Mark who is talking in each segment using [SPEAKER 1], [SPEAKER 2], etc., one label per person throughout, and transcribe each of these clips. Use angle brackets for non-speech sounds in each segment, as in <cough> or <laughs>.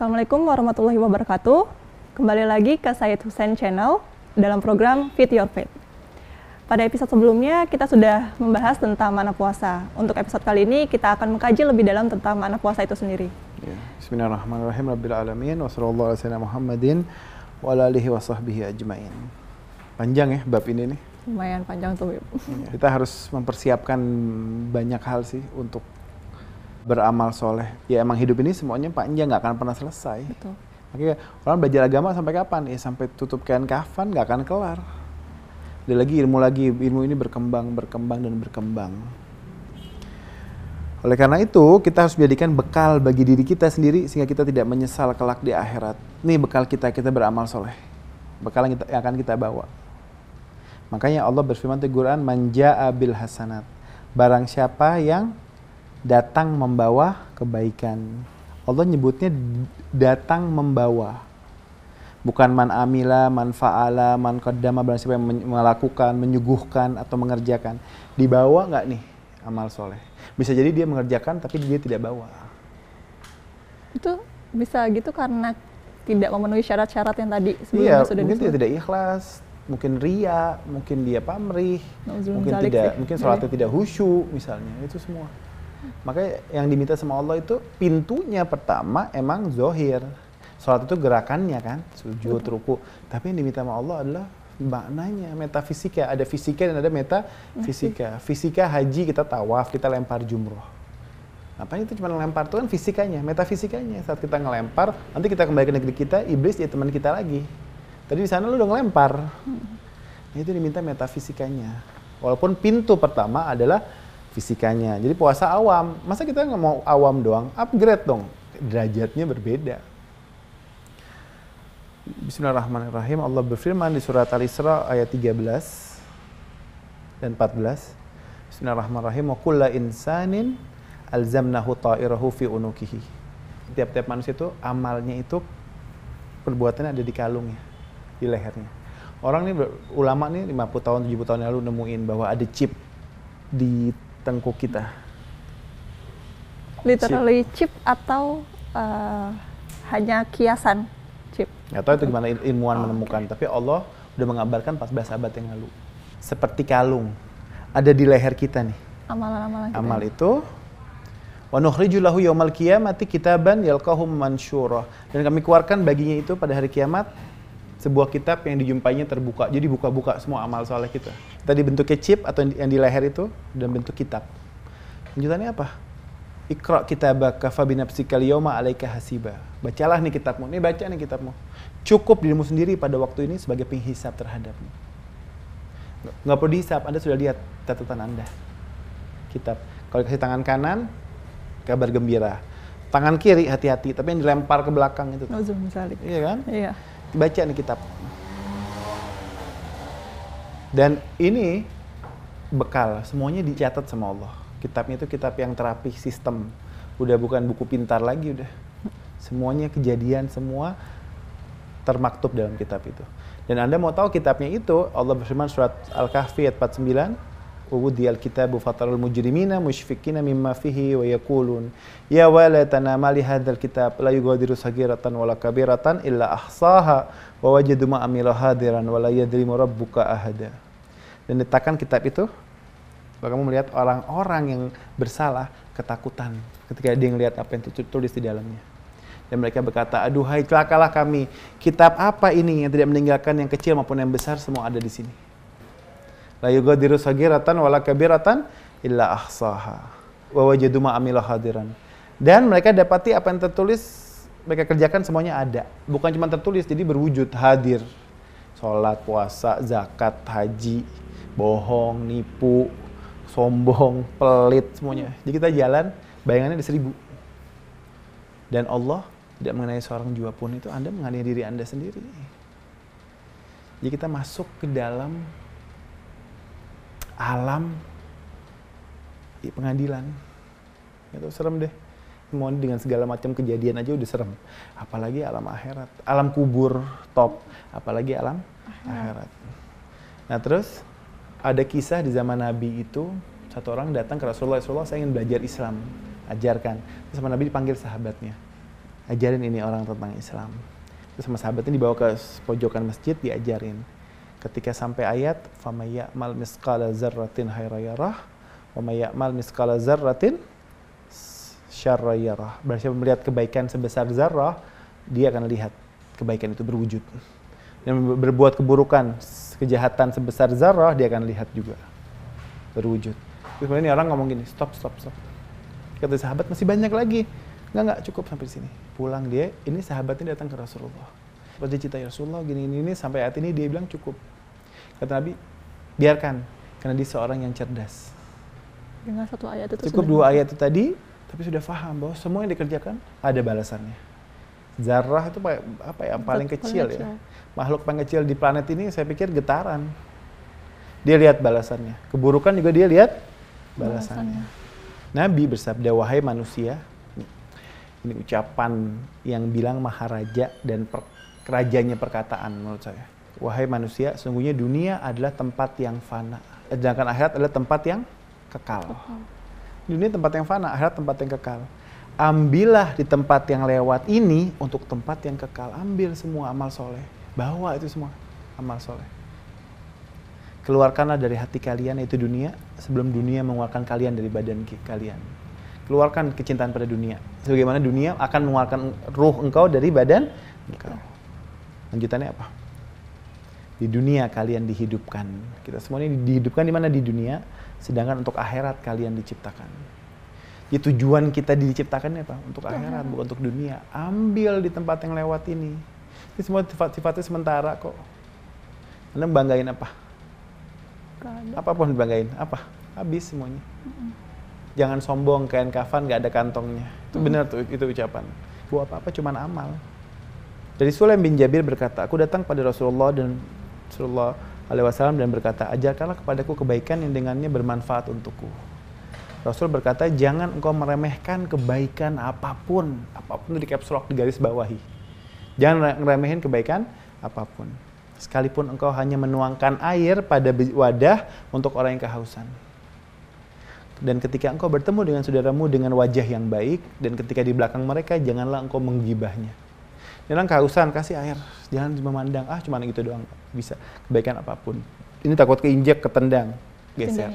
[SPEAKER 1] Assalamualaikum warahmatullahi wabarakatuh. Kembali lagi ke Said Hussein Channel dalam program Fit Your Faith. Pada episode sebelumnya kita sudah membahas tentang mana puasa. Untuk episode kali ini kita akan mengkaji lebih dalam tentang mana puasa itu sendiri.
[SPEAKER 2] Ya. Bismillahirrahmanirrahim. Rabbil alamin wa sallallahu Muhammadin wa alihi wa sahbihi ajmain. Panjang ya bab ini nih.
[SPEAKER 1] Lumayan panjang tuh.
[SPEAKER 2] Kita harus mempersiapkan banyak hal sih untuk beramal soleh. Ya emang hidup ini semuanya panjang nggak akan pernah selesai.
[SPEAKER 1] Betul.
[SPEAKER 2] Makanya orang belajar agama sampai kapan? Ya sampai tutup kain kafan nggak akan kelar. Ada lagi ilmu lagi, ilmu ini berkembang, berkembang dan berkembang. Oleh karena itu, kita harus menjadikan bekal bagi diri kita sendiri sehingga kita tidak menyesal kelak di akhirat. Ini bekal kita, kita beramal soleh. Bekal yang, kita, yang akan kita bawa. Makanya Allah berfirman di Quran, Manja abil hasanat. Barang siapa yang datang membawa kebaikan. Allah nyebutnya datang membawa bukan man amila, man fa'ala, man qaddama barang siapa yang melakukan, menyuguhkan atau mengerjakan. Dibawa nggak nih amal soleh? Bisa jadi dia mengerjakan tapi dia tidak bawa.
[SPEAKER 1] Itu bisa gitu karena tidak memenuhi syarat-syarat yang tadi
[SPEAKER 2] sebelumnya iya, sudah mungkin dia tidak ikhlas, mungkin ria, mungkin dia pamrih, mungkin tidak, sih. mungkin sholatnya tidak khusyuk misalnya, itu semua. Makanya yang diminta sama Allah itu pintunya pertama emang zohir Sholat itu gerakannya kan, sujud, ruku. Tapi yang diminta sama Allah adalah maknanya, metafisika. Ada fisika dan ada metafisika. Fisika haji kita tawaf, kita lempar jumroh. Apa itu cuma lempar itu kan fisikanya, metafisikanya. Saat kita ngelempar, nanti kita kembali ke negeri kita, iblis ya teman kita lagi. Tadi di sana lu udah ngelempar. Nah, itu diminta metafisikanya. Walaupun pintu pertama adalah fisikanya. Jadi puasa awam. Masa kita nggak mau awam doang? Upgrade dong. Derajatnya berbeda. Bismillahirrahmanirrahim. Allah berfirman di surat Al-Isra ayat 13 dan 14. Bismillahirrahmanirrahim. Wa kulla insanin alzamnahu ta'irahu fi unukihi. Tiap-tiap manusia itu amalnya itu perbuatannya ada di kalungnya, di lehernya. Orang ini ulama nih 50 tahun, 70 tahun lalu nemuin bahwa ada chip di tengkuk kita.
[SPEAKER 1] Literally chip, chip atau uh, hanya kiasan? chip.
[SPEAKER 2] Nggak tahu itu gimana ilmuwan oh, menemukan, okay. tapi Allah udah mengabarkan 14 abad yang lalu. Seperti kalung, ada di leher kita nih.
[SPEAKER 1] Amalan-amalan
[SPEAKER 2] Amal itu Wa nukhriju lahu yaumal qiyamati kitaban yalqahu mansyura. Dan kami keluarkan baginya itu pada hari kiamat sebuah kitab yang dijumpainya terbuka. Jadi buka-buka semua amal soleh kita. Tadi bentuknya chip atau yang di leher itu dan bentuk kitab. Lanjutannya apa? Ikra kitabaka fa binafsika al-yawma 'alaika hasiba. Bacalah nih kitabmu. Nih baca nih kitabmu. Cukup dirimu sendiri pada waktu ini sebagai penghisap terhadapmu. Nggak perlu dihisap, Anda sudah lihat catatan Anda. Kitab. Kalau kasih tangan kanan, kabar gembira. Tangan kiri hati-hati, tapi yang dilempar ke belakang itu. Iya kan?
[SPEAKER 1] Iya.
[SPEAKER 2] Baca nih kitab. Dan ini bekal, semuanya dicatat sama Allah. Kitabnya itu kitab yang terapi sistem. Udah bukan buku pintar lagi udah. Semuanya kejadian semua termaktub dalam kitab itu. Dan anda mau tahu kitabnya itu Allah berfirman surat Al-Kahfi ayat 49 Mujrimina musyfikina mimma fihi wa yakulun ya walatana mali hadzal kitab la yughadiru sagiratan wala kabiratan illa ahsaha wa wajadu ma amilu hadiran wa la yadrimu rabbuka ahada dan letakkan kitab itu kalau kamu melihat orang-orang yang bersalah ketakutan ketika dia melihat apa yang tertulis di dalamnya. Dan mereka berkata, aduhai celakalah kami. Kitab apa ini yang tidak meninggalkan yang kecil maupun yang besar semua ada di sini. La yugadiru sagiratan wala kabiratan illa ahsaha. Wa wajadu ma'amilah hadiran. Dan mereka dapati apa yang tertulis mereka kerjakan semuanya ada. Bukan cuma tertulis, jadi berwujud hadir. Sholat, puasa, zakat, haji, bohong, nipu, sombong, pelit semuanya. Jadi kita jalan, bayangannya ada seribu. Dan Allah tidak mengenai seorang jua pun itu Anda mengenai diri Anda sendiri. Jadi kita masuk ke dalam alam pengadilan. Itu serem deh. Mau dengan segala macam kejadian aja udah serem. Apalagi alam akhirat. Alam kubur top. Apalagi alam akhirat. Nah terus ada kisah di zaman Nabi itu satu orang datang ke Rasulullah, Rasulullah saya ingin belajar Islam, ajarkan. Terus sama Nabi dipanggil sahabatnya. ajarin ini orang tentang Islam. Terus sama sahabatnya dibawa ke pojokan masjid, diajarin. Ketika sampai ayat fama ya'mal misqala dzarratin hayrayarah wa may ya'mal misqala dzarratin syarrayarah. Berarti melihat kebaikan sebesar zarah, dia akan lihat kebaikan itu berwujud. Dan berbuat keburukan, kejahatan sebesar zarah, dia akan lihat juga berwujud. Terus kemudian orang ngomong gini, stop, stop, stop. Kata sahabat masih banyak lagi. Enggak, enggak, cukup sampai di sini. Pulang dia, ini sahabatnya datang ke Rasulullah. Dia cerita, ya Rasulullah, gini, ini, ini, sampai saat ini dia bilang cukup. Kata Nabi, biarkan, karena dia seorang yang cerdas.
[SPEAKER 1] Dengan satu ayat itu
[SPEAKER 2] Cukup dua ayat itu tadi, tapi sudah paham bahwa semua yang dikerjakan ada balasannya. Zarah itu apa ya, paling kecil, kecil ya. Makhluk paling kecil di planet ini saya pikir getaran. Dia lihat balasannya. Keburukan juga dia lihat balasannya. balasannya. Nabi bersabda, wahai manusia, ini ucapan yang bilang maharaja dan per, kerajanya perkataan menurut saya. Wahai manusia, sungguhnya dunia adalah tempat yang fana. Sedangkan akhirat adalah tempat yang kekal. Dunia tempat yang fana, akhirat tempat yang kekal. Ambillah di tempat yang lewat ini untuk tempat yang kekal. Ambil semua amal soleh. Bawa itu semua amal soleh. Keluarkanlah dari hati kalian yaitu dunia sebelum dunia mengeluarkan kalian dari badan kalian keluarkan kecintaan pada dunia. Sebagaimana dunia akan mengeluarkan ruh engkau dari badan engkau. Lanjutannya apa? Di dunia kalian dihidupkan. Kita semua ini dihidupkan di mana di dunia, sedangkan untuk akhirat kalian diciptakan. Di tujuan kita diciptakan apa? Untuk akhirat, bukan untuk dunia. Ambil di tempat yang lewat ini. Ini semua sifat-sifatnya sementara kok. Anda banggain apa? Apa pun dibanggain, apa? Habis semuanya jangan sombong kain kafan nggak ada kantongnya. Itu benar tuh itu ucapan. Buat apa-apa cuman amal. Dari Sulaim bin Jabir berkata, aku datang pada Rasulullah dan Rasulullah alaihi wasallam dan berkata, ajarkanlah kepadaku kebaikan yang dengannya bermanfaat untukku. Rasul berkata, jangan engkau meremehkan kebaikan apa pun. Apa pun di caps lock, di garis bawahi. Jangan meremehin kebaikan apa pun. Sekalipun engkau hanya menuangkan air pada wadah untuk orang yang kehausan. Dan ketika engkau bertemu dengan saudaramu dengan wajah yang baik, dan ketika di belakang mereka, janganlah engkau menggibahnya. Jangan kehausan, kasih air. Jangan memandang, ah cuma gitu doang. Bisa, kebaikan apa pun. Ini takut keinjek, ketendang, geser.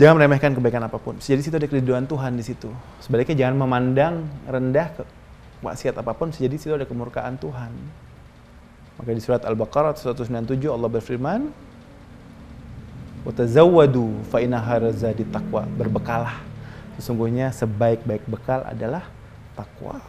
[SPEAKER 2] Jangan meremehkan kebaikan apa pun. Jadi situ ada keriduan Tuhan di situ. Sebaliknya jangan memandang rendah ke maksiat apa pun. Jadi situ ada kemurkaan Tuhan. Maka di surat Al-Baqarah 197 Allah berfirman, Watazawwadu fa inna di taqwa. Berbekalah. Sesungguhnya sebaik-baik bekal adalah takwa.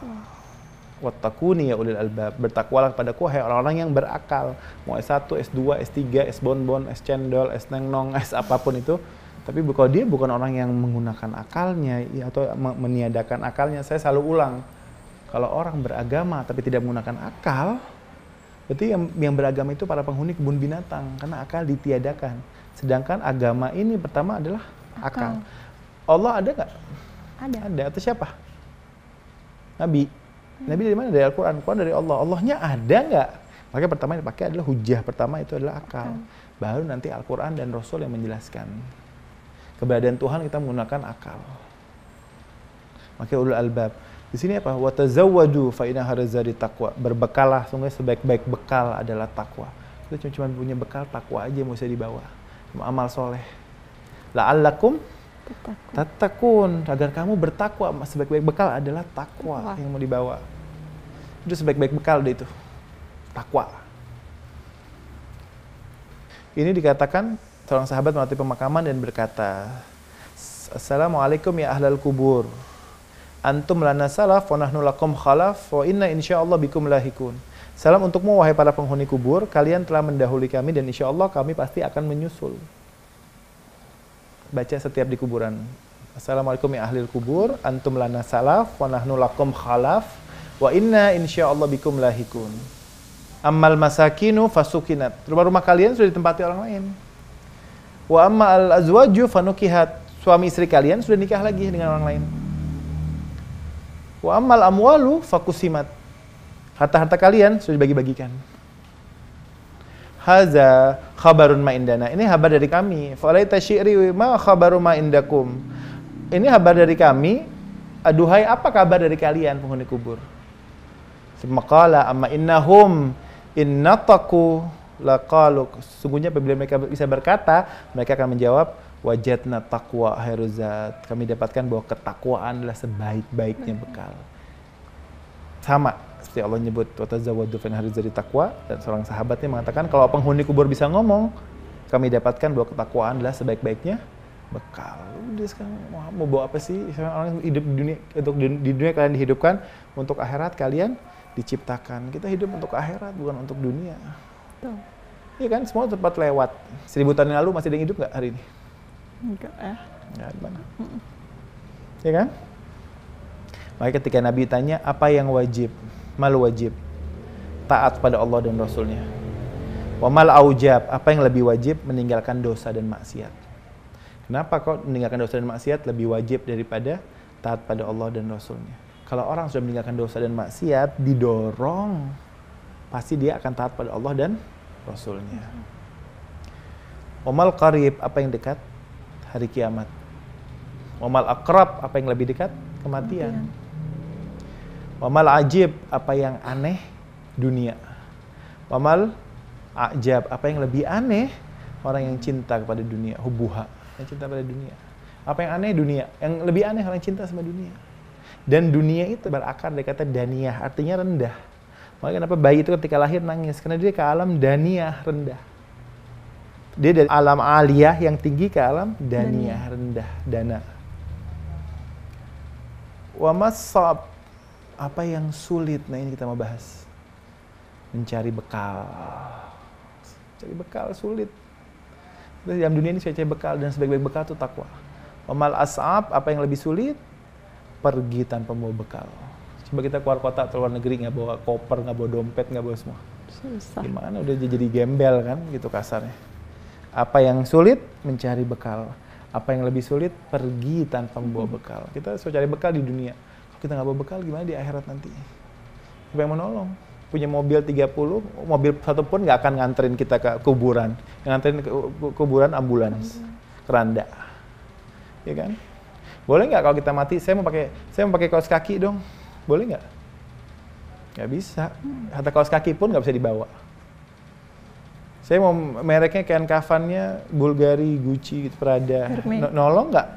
[SPEAKER 2] Wattakuni ya ulil albab. Bertakwalah kepadaku hai orang-orang yang berakal. Mau S1, S2, S3, S bonbon, S cendol, S nengnong, <laughs> S apa pun itu. Tapi kalau dia bukan orang yang menggunakan akalnya ya, atau meniadakan akalnya, saya selalu ulang. Kalau orang beragama tapi tidak menggunakan akal, berarti yang, yang beragama itu para penghuni kebun binatang karena akal ditiadakan. Sedangkan agama ini pertama adalah akal. akal. Allah ada nggak?
[SPEAKER 1] Ada.
[SPEAKER 2] Ada. Atau siapa? Nabi. Hmm. Nabi dari mana? Dari Al-Quran. Quran dari Allah. Allahnya ada nggak? Makanya pertama yang dipakai adalah hujah. Pertama itu adalah akal. akal. Baru nanti Al-Quran dan Rasul yang menjelaskan. Keberadaan Tuhan kita menggunakan akal. Makanya ulul albab. Di sini apa? Watazawwadu fa inna harazadi taqwa. Berbekalah, sungguh sebaik-baik bekal adalah takwa. Kita cuma punya bekal takwa aja yang bisa dibawa amal soleh. La'allakum tatakun. Agar kamu bertakwa. Sebaik-baik bekal adalah takwa yang mau dibawa. Itu sebaik-baik bekal deh itu. Takwa. Ini dikatakan seorang sahabat melatih pemakaman dan berkata, Assalamualaikum ya ahlal kubur. Antum lana salaf wa nahnu lakum khalaf wa inna insyaallah bikum lahikun. Salam untukmu wahai para penghuni kubur, kalian telah mendahului kami dan insya Allah kami pasti akan menyusul. Baca setiap di kuburan. Assalamualaikum ya ahli kubur, antum lana salaf, wa nahnu lakum khalaf, wa inna insya Allah bikum lahikun. Ammal masakinu fasukinat. Rumah-rumah kalian sudah ditempati orang lain. Wa amma al azwaju fanukihat. Suami istri kalian sudah nikah lagi dengan orang lain. Wa ammal amwalu fakusimat Harta-harta kalian sudah dibagi-bagikan. Haza khabarun ma indana. Ini kabar dari kami. Falaita syi'ri ma khabaru ma indakum. Ini kabar dari kami. Aduhai apa kabar dari kalian penghuni kubur? Semakala amma innahum innataku laqalu sungguhnya apabila mereka bisa berkata mereka akan menjawab wajadna taqwa hairuzat kami dapatkan bahwa ketakwaan adalah sebaik-baiknya bekal sama seperti Allah nyebut watazawwadu fin harizati takwa dan seorang sahabatnya mengatakan kalau penghuni kubur bisa ngomong kami dapatkan bahwa ketakwaan adalah sebaik-baiknya bekal. Udah sekarang mau bawa apa sih? Orang hidup di dunia untuk di, dunia kalian dihidupkan untuk akhirat kalian diciptakan. Kita hidup untuk akhirat bukan untuk dunia.
[SPEAKER 1] Betul.
[SPEAKER 2] Iya kan semua tempat lewat. Seribu tahun yang lalu masih ada yang hidup nggak hari ini?
[SPEAKER 1] Enggak ya.
[SPEAKER 2] Nggak ada mana. Iya kan? Maka ketika Nabi tanya apa yang wajib, malu wajib, taat pada Allah dan Rasulnya. Wa mal aujab, apa yang lebih wajib meninggalkan dosa dan maksiat. Kenapa kok meninggalkan dosa dan maksiat lebih wajib daripada taat pada Allah dan Rasulnya? Kalau orang sudah meninggalkan dosa dan maksiat, didorong, pasti dia akan taat pada Allah dan Rasulnya. Omal qarib, apa yang dekat? Hari kiamat. Omal akrab, apa yang lebih dekat? Kematian. Wamal ajib, apa yang aneh? Dunia. Wamal ajab, apa yang lebih aneh? Orang yang cinta kepada dunia, hubuha yang cinta pada dunia. Apa yang aneh dunia, yang lebih aneh orang cinta sama dunia. Dan dunia itu berakar dari kata daniyah, artinya rendah. Makanya kenapa bayi itu ketika lahir nangis? Karena dia ke alam daniyah, rendah. Dia dari alam aliyah yang tinggi ke alam daniyah, rendah, dana. Wa masab, apa yang sulit? Nah ini kita mau bahas. Mencari bekal. Cari bekal sulit. Terus dalam dunia ini saya cari bekal dan sebaik-baik bekal itu takwa. Wamal as'ab, apa yang lebih sulit? Pergi tanpa membawa bekal. Coba kita keluar kota, keluar negeri, nggak bawa koper, nggak bawa dompet, nggak bawa semua.
[SPEAKER 1] Susah.
[SPEAKER 2] Gimana udah jadi gembel kan, gitu kasarnya. Apa yang sulit? Mencari bekal. Apa yang lebih sulit? Pergi tanpa membawa bekal. Kita sudah cari bekal di dunia. Kita nggak bawa bekal, gimana di akhirat nanti? Siapa yang menolong? punya mobil 30, mobil satu pun nggak akan nganterin kita ke kuburan. Yang nganterin ke kuburan ambulans, keranda. Ya kan? Boleh nggak kalau kita mati, saya mau pakai saya mau pakai kaos kaki dong. Boleh nggak? Nggak bisa. Hatta kaos kaki pun nggak bisa dibawa. Saya mau mereknya kain kafannya Bulgari, Gucci, gitu, Prada.
[SPEAKER 1] Hermes.
[SPEAKER 2] Nolong nggak?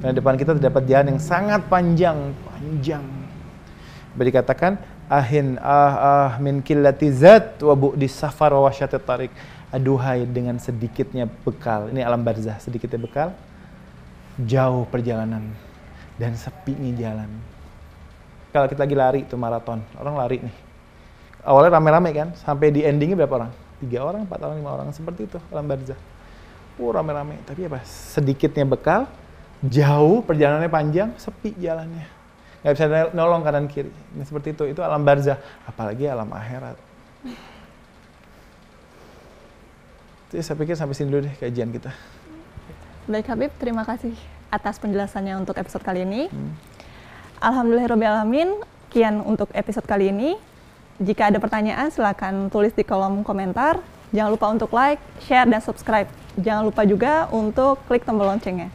[SPEAKER 2] Karena depan kita terdapat jalan yang sangat panjang, panjang. Beri dikatakan ahin ah ah min killati zat wa bu'di safar wa tarik. Aduhai dengan sedikitnya bekal. Ini alam barzah, sedikitnya bekal. Jauh perjalanan dan sepinya jalan. Kalau kita lagi lari itu maraton, orang lari nih. Awalnya rame-rame kan, sampai di endingnya berapa orang? Tiga orang, empat orang, lima orang, seperti itu alam barzah. Oh rame-rame, tapi apa? Sedikitnya bekal, jauh perjalanannya panjang, sepi jalannya nggak bisa nolong kanan kiri. Ini seperti itu, itu alam barzah, apalagi alam akhirat. Jadi saya pikir sampai sini dulu deh kajian kita.
[SPEAKER 1] Baik Habib, terima kasih atas penjelasannya untuk episode kali ini. Alhamdulillahirrahmanirrahim, kian untuk episode kali ini. Jika ada pertanyaan, silakan tulis di kolom komentar. Jangan lupa untuk like, share, dan subscribe. Jangan lupa juga untuk klik tombol loncengnya.